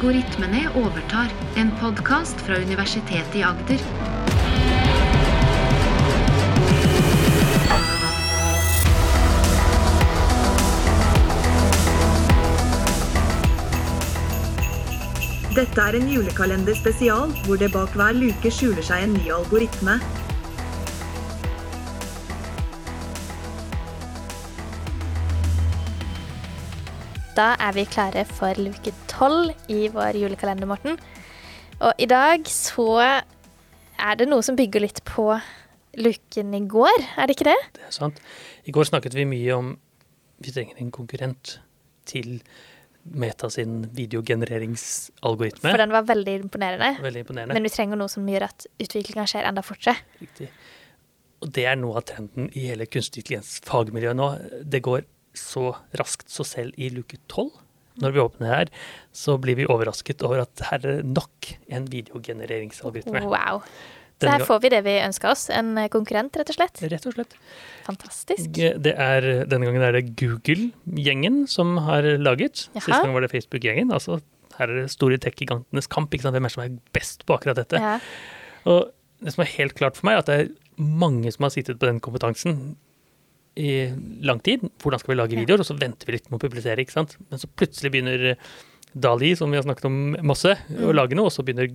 Algoritmene overtar, en podkast fra Universitetet i Agder. Dette er en julekalender spesial, hvor det bak hver luke skjuler seg en ny algoritme. Da er vi klare for luke tolv i vår julekalender, Morten. Og i dag så er det noe som bygger litt på luken i går, er det ikke det? Det er sant. I går snakket vi mye om vi trenger en konkurrent til Meta sin videogenereringsalgoritme. For den var veldig imponerende. Veldig imponerende. Men vi trenger noe som gjør at utviklinga skjer enda fortere. Riktig. Og det er noe av trenden i hele kunstig intelligens-fagmiljøet nå. Det går så raskt, så selv i luke tolv, når vi åpner her, så blir vi overrasket over at her er nok en videogenereringsalgoritme. Wow. Så her får vi det vi ønska oss. En konkurrent, rett og slett. Rett og slett. Fantastisk. Det er, denne gangen er det Google-gjengen som har laget. Jaha. Sist gang var det Facebook-gjengen. altså Her er det store tech-gigantenes kamp. ikke sant? Hvem er som er best på akkurat dette? Ja. Og det som er helt klart for meg, er at det er mange som har sittet på den kompetansen i lang tid. Hvordan skal vi lage videoer? Og så venter vi litt med å publisere. ikke sant? Men så plutselig begynner Dali, som vi har snakket om masse, Mm. å lage noe. Og så begynner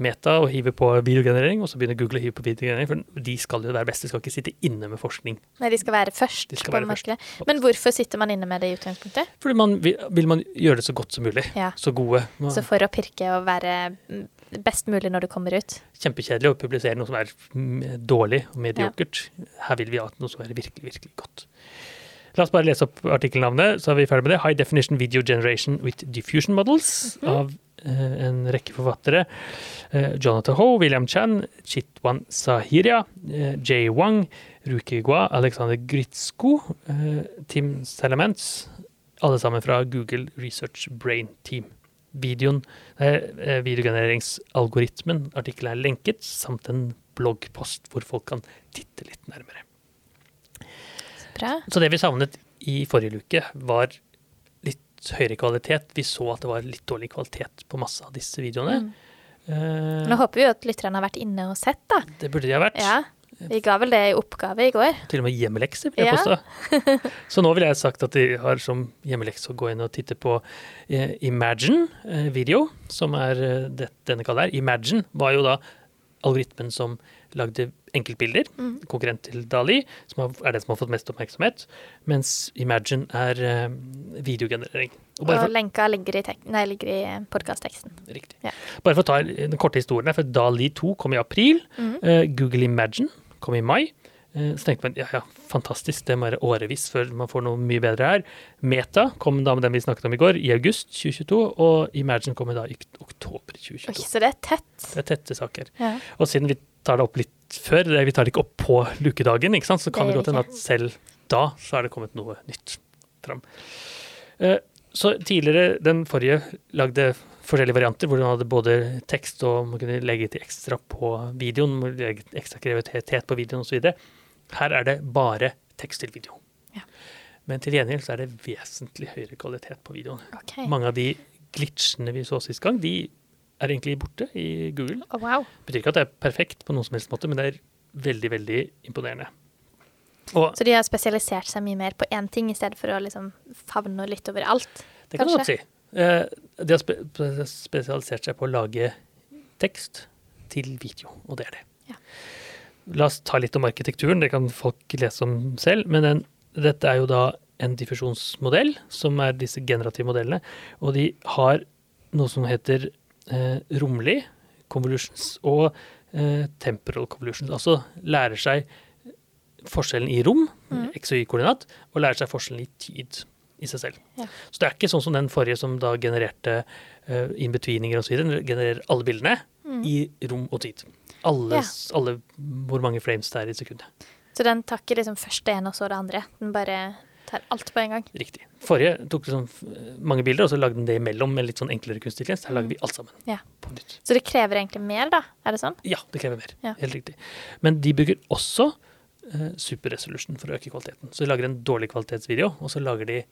Meta å hive på videogenerering, og så begynner Google å hive på videogenerering. For de skal jo være best, de skal ikke sitte inne med forskning. Nei, de skal være først skal på være først. Men hvorfor sitter man inne med det i utgangspunktet? Fordi man vil, vil man gjøre det så godt som mulig. Ja. Så gode. Man- Så for å pirke og være mm, best mulig når du kommer ut. Kjempekjedelig å publisere noe som er mm, dårlig og mediokert. Her vil vi ha noe som er virkelig, virkelig godt. La oss bare lese opp artikkelnavnet, så er vi ferdig med det. High Definition Video Generation with Diffusion Models av eh, en rekke forfattere. Eh, Jonathan Ho, William Chan, Chitwan Sahiria, eh, Jay Wang, Ruki Gua, Alexander Gritsko, eh, Tim Salamance. Alle sammen fra Google Research Brain Team. Videoen, eh, videogenereringsalgoritmen, artikkelen er lenket, samt en bloggpost hvor folk kan titte litt nærmere. Bra. Så det vi savnet i forrige luke, var litt høyere kvalitet. Vi så at det var litt dårlig kvalitet på masse av disse videoene. Mm. Eh, Nå håper vi jo at lytterne har vært inne og sett, da. det burde de ha vært. Ja. Vi ga vel det i oppgave i går. Til og med hjemmelekse, vil jeg Ja. påstå. Så nå vil jeg sagt at de har som hjemmelekse å gå inn og titte på eh, Imagine eh, video, som er eh, det denne kallet her. Imagine var jo da algoritmen som lagde enkeltbilder, Mm. konkurrent til Dali, som er det som har fått mest oppmerksomhet, mens Imagine er videogenerering. Og bare Og lenka ligger i, nei, ligger i podkastteksten. riktig. Ja. bare for å ta den korte historien her, for Dali 2 kom i april, Mm. Google Imagine kom i mai. Eh, Så tenkte man ja, ja, fantastisk, det må være årevis før man får noe mye bedre her. Meta kom da med den vi snakket om i går, i august 2022, og Imagine kom da i oktober Oi, 2022. så det er tett. Det er tette saker. Ja. Og siden vi tar det opp litt før, vi tar det ikke opp på lukedagen, ikke sant? så kan Det det godt hende at selv da så er det kommet noe nytt fram. Eh, Så tidligere, den forrige, lagde forskjellige varianter hvor den hadde både tekst og man kunne legge til ekstra på videoen, legge ekstra kreativitet på videoen osv. Her er det bare tekst til video. Ja. Men til gjengjeld så er det vesentlig høyere kvalitet på videoen. Okay. Mange av de glitchene vi så sist gang, de er egentlig borte i Google. Oh, wow. betyr ikke at det er perfekt på noen som helst måte, men det er veldig, veldig imponerende. Og Så de har spesialisert seg mye mer på én ting, i stedet for å liksom favne litt over alt. det kan du godt si. Eh, De har spe spesialisert seg på å lage tekst til video, og det er det. Ja. La oss ta litt om arkitekturen, det kan folk lese om selv. Men den, dette er jo da en diffusjonsmodell, som er disse generative modellene. Og de har noe som heter eh, romlig convolutions og eh, temporal convolutions. Altså lærer seg forskjellen i rom, mm. x og y-koordinat, og lærer seg forskjellen i tid i seg selv. Ja. Så det er ikke sånn som den forrige som da genererte uh, in-betweeninger osv. Den genererer alle bildene Mm. i rom og tid. Alle, Ja. alle hvor mange frames det er i sekundet. Så den takker liksom først det ene og så det andre. Den bare tar alt på en gang. Riktig. Forrige tok liksom mange bilder, og så lagde den det imellom med litt sånn enklere kunstig. Her lager vi alt sammen Mm. Ja. på nytt. Så det krever egentlig mer, da? Er det sånn? Ja, det krever mer. Helt riktig. Men de bruker også uh, superresolution for å øke kvaliteten. Så de lager en dårlig kvalitetsvideo, og så lager de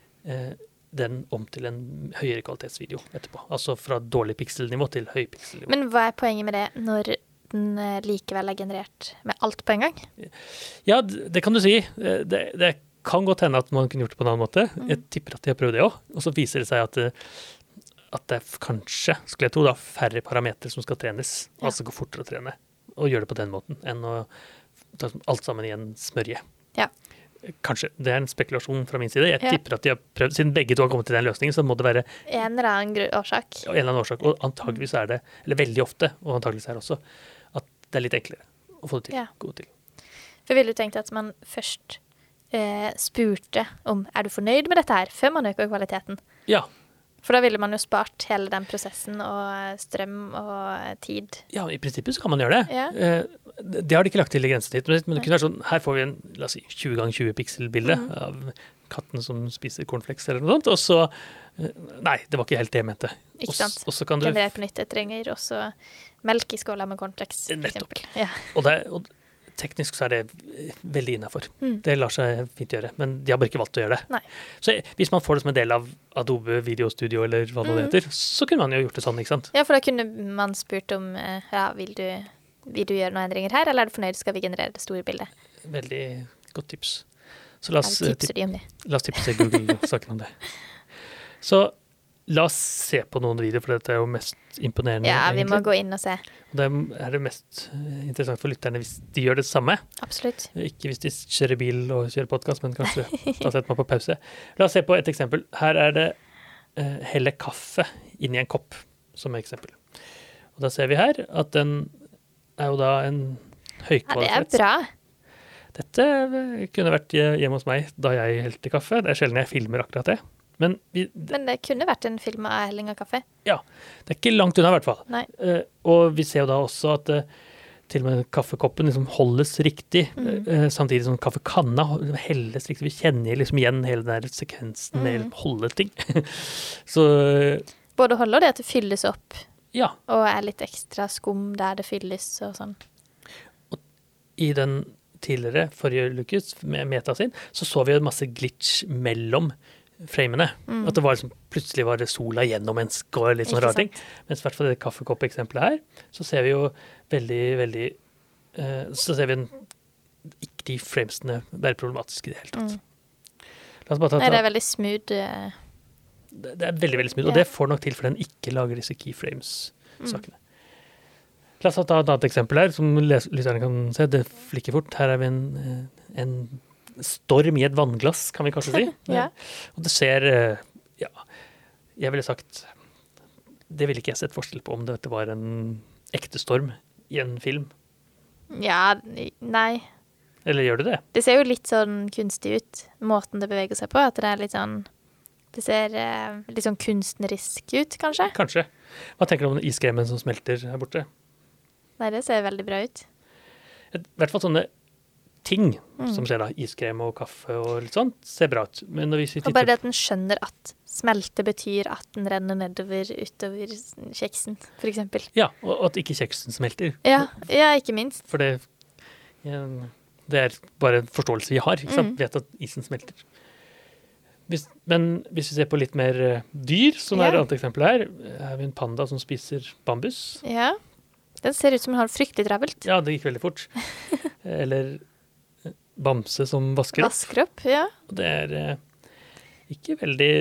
den om til en høyere kvalitetsvideo etterpå. Altså fra dårlig pikselnivå til høy pikselnivå. Men hva er poenget med det når den eh, likevel er generert med alt på en gang? Ja, det kan du si. Eh, Det, det kan godt hende at man kunne gjort det på en annen måte. Jeg tipper at de har prøvd det òg. Og så viser det seg at, at det er kanskje, skulle jeg tro, da, færre parametere som skal trenes. Ja. Altså gå fortere å trene. Og gjøre det på den måten, enn å ta alt sammen i en smørje. Ja. Kanskje. Det er en spekulasjon fra min side. Jeg tipper at de har prøvd, Siden begge to har kommet til den løsningen, så må det være En eller annen årsak. en eller annen årsak. Og antageligvis er det, eller veldig ofte, og antageligvis er det også, at det er litt enklere å få det til. Ja. Gå til. For ville du tenkt at man først eh, spurte om er du fornøyd med dette her, før man øker kvaliteten. Ja. For da ville man jo spart hele den prosessen og strøm og tid. Ja, i prinsippet så kan man gjøre det. Ja. Eh, det har de ikke lagt til i grensetid. men det kunne vært sånn, her får vi en la oss si, 20 ganger 20 pixel-bilde mm. av katten som spiser cornflakes eller noe sånt, og så eh, Nei, det var ikke helt det jeg mente. Ikke sant? Og så kan du Generert på nytt. Jeg trenger også melk i skåla med cornflakes, Nettopp. Ja. og, det, og teknisk så er det eh, veldig innafor. Mm. Det lar seg fint gjøre, men de har bare ikke valgt å gjøre det. Nei. Så hvis man får det som en del av Adobe videostudio, eller hva det Mhm. heter, så kunne man jo gjort det sånn, ikke sant? ja, for da kunne man spurt om eh, ja, vil du, vil du gjøre noen endringer her, eller er du fornøyd, skal vi generere det store bildet? Veldig godt tips. Så la oss, eh, tipser de om det? La oss tipse Google-saken om det. Så la oss se på noen videoer, for dette er jo mest imponerende. Ja, vi må gå inn og se. Og Det er det mest eh, interessant for lytterne hvis de gjør det samme. Absolutt. Ikke hvis de kjører bil og kjører podkast, men kanskje da setter man på pause. La oss se på et eksempel. Her er det uh, helle kaffe i en kopp, som eksempel. Og da ser vi her at den er jo da en høykvalitet. Ja, det er bra. Dette eh, kunne vært hjemme hos meg da jeg helte kaffe. Det er sjelden jeg filmer akkurat det. Men vi, Men det kunne vært en film av helling av kaffe. Ja. det er ikke langt unna, i hvert fall. Eh, og vi ser jo da også at uh, til og med kaffekoppen liksom holdes riktig, Mm. uh, samtidig som kaffekanna hol- helles riktig. Vi kjenner liksom igjen hele den der sekvensen med Mm. å holde ting. Så eh, Både holde og det at det fylles opp, ja, og er litt ekstra skum der det fylles og sånn. i den tidligere, forrige Lucas, med Meta sin, så så vi masse glitch mellom framene. Mm. At det var liksom, plutselig var det sola gjennom en skår, litt sånn rar ting. Mens i hvert fall det kaffekoppeksempelet her, så ser vi jo veldig, veldig eh, Så ser vi en, ikke de framesene være problematiske i det hele tatt. Mm. Ta, Nei, det er veldig smooth. Uh... det det er veldig veldig smooth, og det får nok til for den ikke lager disse Mm. keyframes-sakene. La oss ta et annet eksempel her, som lytterne kan se. Det flikker fort. Her er vi en, eh, en storm i et vannglass, kan vi kanskje si. Ja. Og det ser eh, Ja, jeg ville sagt Det ville ikke jeg sett forskjell på om dette var en ekte storm i en film. Ja, nei. Eller gjør det det? Det ser jo litt sånn kunstig ut, måten det beveger seg på. At det er litt sånn Det ser eh, litt sånn kunstnerisk ut, kanskje. Kanskje. Hva tenker du om den iskremen som smelter her borte? Nei, det ser veldig bra ut. I hvert fall sånne ting Mm. som skjer da. Iskrem og kaffe og litt sånt, ser bra ut. Men hvis vi titter... Og bare det at den skjønner at smelte betyr at den renner nedover utover kjeksen, eksempel. Ja, og at ikke kjeksen smelter. Ja, ja ikke minst. For det, ja, det er bare en forståelse vi har. Ikke sant? Mm. Vet at isen smelter. Hvis, men hvis vi ser på litt mer eh, dyr, som er et annet eksempel her, er vi en panda som spiser bambus. Ja. Den ser ut som den har det fryktelig travelt. Ja, det gikk veldig fort. Eller bamse som vasker opp. Vasker opp, ja. Og det er eh, ikke veldig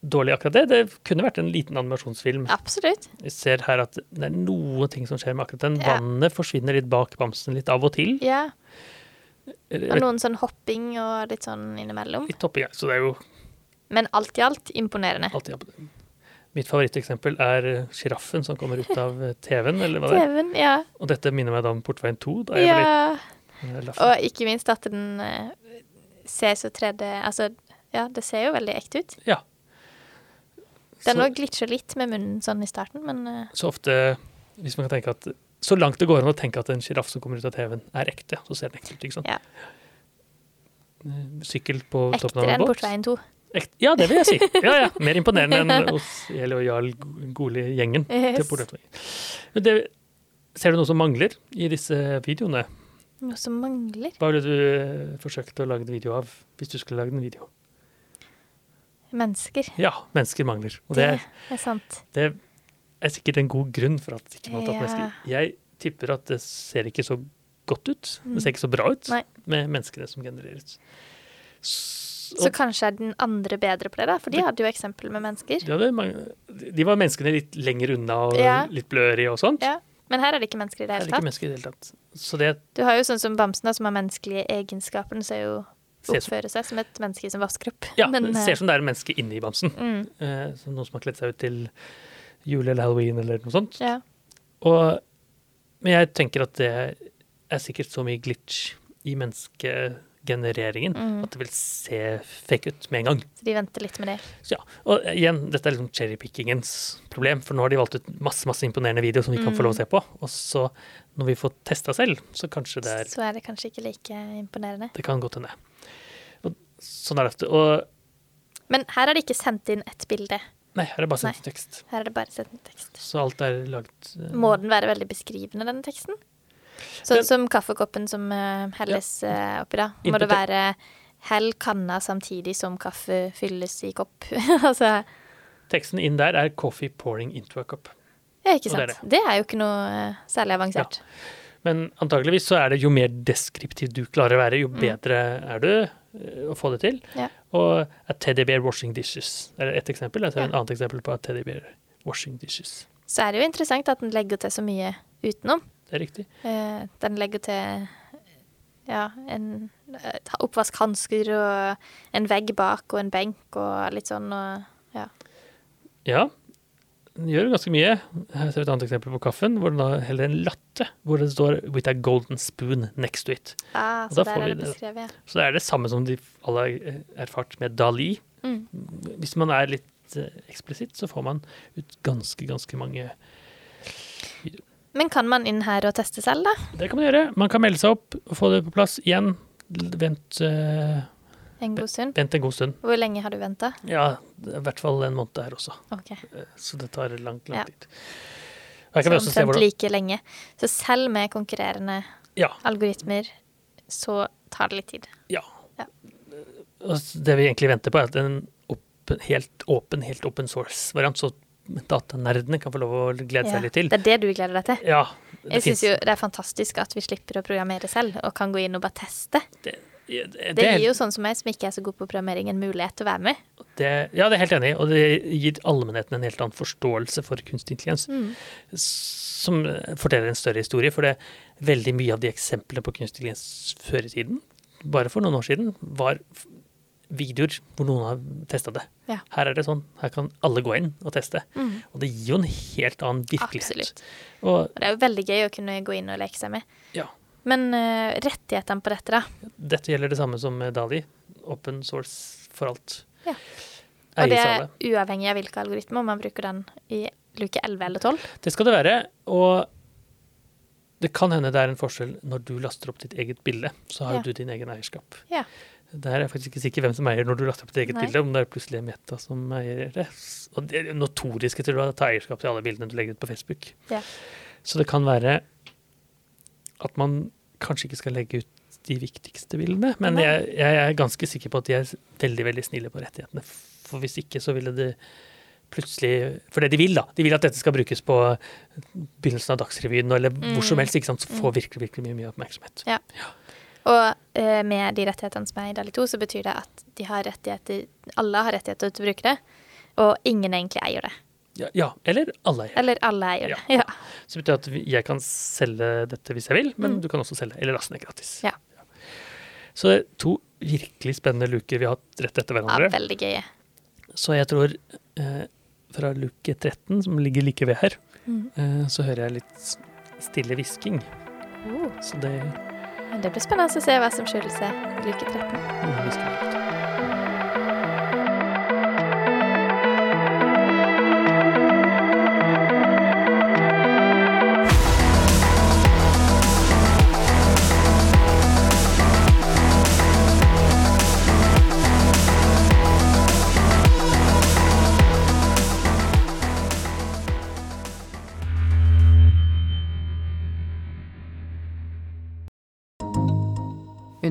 dårlig akkurat det. Det kunne vært en liten animasjonsfilm. Absolutt. Vi ser her at det er noe ting som skjer med akkurat den. Ja. Vannet forsvinner litt bak bamsen litt av og til. Ja. Og noen sånn hopping og litt sånn innimellom. Litt hopping, ja. Så det er jo Men alt i alt imponerende. alltid Mitt favoritteksempel er eh, sjiraffen som kommer ut av eh, TV-en. TV-en, ja. Og dette minner meg da om Portveien 2, da jeg ja. var eh, Laffen. Og ikke minst at den eh, ser så 3D Altså, ja, det ser jo veldig ekte ut. Ja. Den òg glitcher litt med munnen sånn i starten, men eh, så ofte, hvis man kan tenke at Så langt det går an å tenke at en sjiraff som kommer ut av TV-en, er ekte, så ser den ekte ut, ikke sant? Ja. Eh, Sykkel på toppen av ektere en enn båt. Portveien 2. Ekt, ja, det vil jeg si. Ja, ja. Mer imponerende enn hos Eli og Jarl Goli-gjengen. Yes. Portveien. Men det, ser du noe som mangler i disse videoene? Noe som mangler. Hva ville du eh, forsøkt å lage en video av hvis du skulle lagd en video? mennesker. Ja, mennesker mangler. Og Det det, er sant. det er sikkert en god grunn for at ikke man har tatt Ja. mennesker. Jeg tipper at det ser ikke så godt ut. Det ser ikke så bra ut Mm. Nei. med menneskene som genereres. Så, Så kanskje er den andre bedre på det, da? For de hadde jo eksempel med mennesker. De, mange, de var menneskene litt lenger unna og Ja. litt blørige og sånt. Ja. Men her er det ikke mennesker i det Det er hele ikke tatt. mennesker i det hele tatt. Så det Du har jo sånn som bamsen, da, som har menneskelige egenskaper. Den ser jo oppfører seg som et menneske som vasker opp. ja, Men, det eh, ser ut som det er et menneske inni bamsen. mm, Eh, som noen som har kledd seg ut til jul eller halloween eller noe sånt. ja. Og, men jeg tenker at det er sikkert så mye glitch i menneskegenereringen Mm. at det vil se fake ut med en gang. Så de venter litt med det. Så ja, Og igjen, dette er liksom cherrypickingens problem, for nå har de valgt ut masse masse imponerende videoer som vi kan få lov å se på. Og så, når vi får testa selv, så kanskje det er Så er det kanskje ikke like imponerende. Det kan godt hende. Sånn er det ofte. Og Men her har de ikke sendt inn et bilde. nei, her er det bare sendt inn tekst. Her er det bare sendt en tekst. Så alt er laget uh... Må den være veldig beskrivende, denne teksten? Sånn som kaffekoppen som eh, helles eh, oppi da. Må det være hell kanna samtidig som kaffe fylles i kopp? altså, Teksten inn der er 'coffee pouring into a cup'. ja, ikke sant. det er sant. Det er jo ikke noe eh, særlig avansert. Men antageligvis så er det jo mer deskriptiv du klarer å være, jo bedre er du eh, å få det til. Ja. Og a teddy bear washing dishes er ett eksempel. Altså Ja. et annet eksempel på a teddy bear washing dishes. Så er det jo interessant at den legger til så mye utenom. Det er riktig. Eh, den legger til ja, en oppvaskhansker og en vegg bak og en benk og litt sånn og ja. Ja, den gjør ganske mye. Her ser vi et annet eksempel på kaffen, hvor den da heller en latte, hvor det står 'with a golden spoon next to it'. Ah, så der er det det. beskrevet, ja. Så det er det samme som de alle har erfart med Dali. Mm. Hvis man er litt eh, eksplisitt, så får man ut ganske, ganske mange Men kan man inn her og teste selv, da? Det kan man gjøre. Man kan melde seg opp og få det på plass igjen. Vent, uh, En god stund? vent en god stund. Hvor lenge har du venta? Ja, i hvert fall en måned her også. Ok. Eh, Så det tar langt, lang Ja. tid. Her kan vi Så også se hvordan like lenge. Så selv med konkurrerende Ja. algoritmer, så tar det litt tid. ja. Ja. Og det vi egentlig venter på, er at en open, helt åpen, helt open source-variant, så datanerdene kan få lov å glede Ja. seg litt til. Det er det du gleder deg til? Ja, det Jeg syns jo det er fantastisk at vi slipper å programmere selv, og kan gå inn og bare teste. det, det, Det det gir jo sånn som meg, som ikke er så god på programmering, en mulighet til å være med. Det, ja, det er helt enig i, og det gir allmennheten en helt annen forståelse for kunstig intelligens. Mm. Som forteller en større historie, for det veldig mye av de eksemplene på kunstig intelligens før i tiden, bare for noen år siden, var videoer hvor noen har testa det. Ja. Her er det sånn, her kan alle gå inn og teste. Mm. Og det gir jo en helt annen virkelighet. Absolutt. Og det er jo veldig gøy å kunne gå inn og leke seg med. ja, Men uh, rettighetene på dette, da? dette gjelder det samme som Dali. Open source for alt. Ja. Og det er uavhengig av hvilke algoritmer, man bruker den i luke 11 eller 12. Det skal det være. Og det kan hende det er en forskjell når du laster opp ditt eget bilde. Så har Ja. du din egen eierskap. Ja. Der er jeg faktisk ikke sikker hvem som eier når du laster opp ditt eget Nei. bilde, om det er plutselig Meta som eier det. Og det er notoriske til å ta eierskap til alle bildene du legger ut på Facebook. Ja. Så det kan være at man kanskje ikke skal legge ut de viktigste bildene, men jeg, jeg er ganske sikker på at de er veldig, veldig snille på rettighetene. For hvis ikke så ville det plutselig For det de vil, da. De vil at dette skal brukes på begynnelsen av Dagsrevyen eller hvor som Mm. helst, ikke sant, så får virkelig, virkelig mye, mye oppmerksomhet. Og eh, med de rettighetene som er i Dali 2, så betyr det at de har rettigheter Alle har rettigheter til å bruke det, og ingen egentlig eier det. Ja, ja eller alle eier. Eller alle eier Ja. det. Ja. Så det betyr at jeg kan selge dette hvis jeg vil, men Mm. du kan også selge eller laste ned gratis. Ja. Så det er to virkelig spennende luker vi har hatt rett etter hverandre. ja, veldig gøye. Så jeg tror eh, fra luke 13, som ligger like ved her, Mm. eh, så hører jeg litt stille hvisking. Oh. Så det Men Det blir spennende å se hva som skjuler seg i luke 13.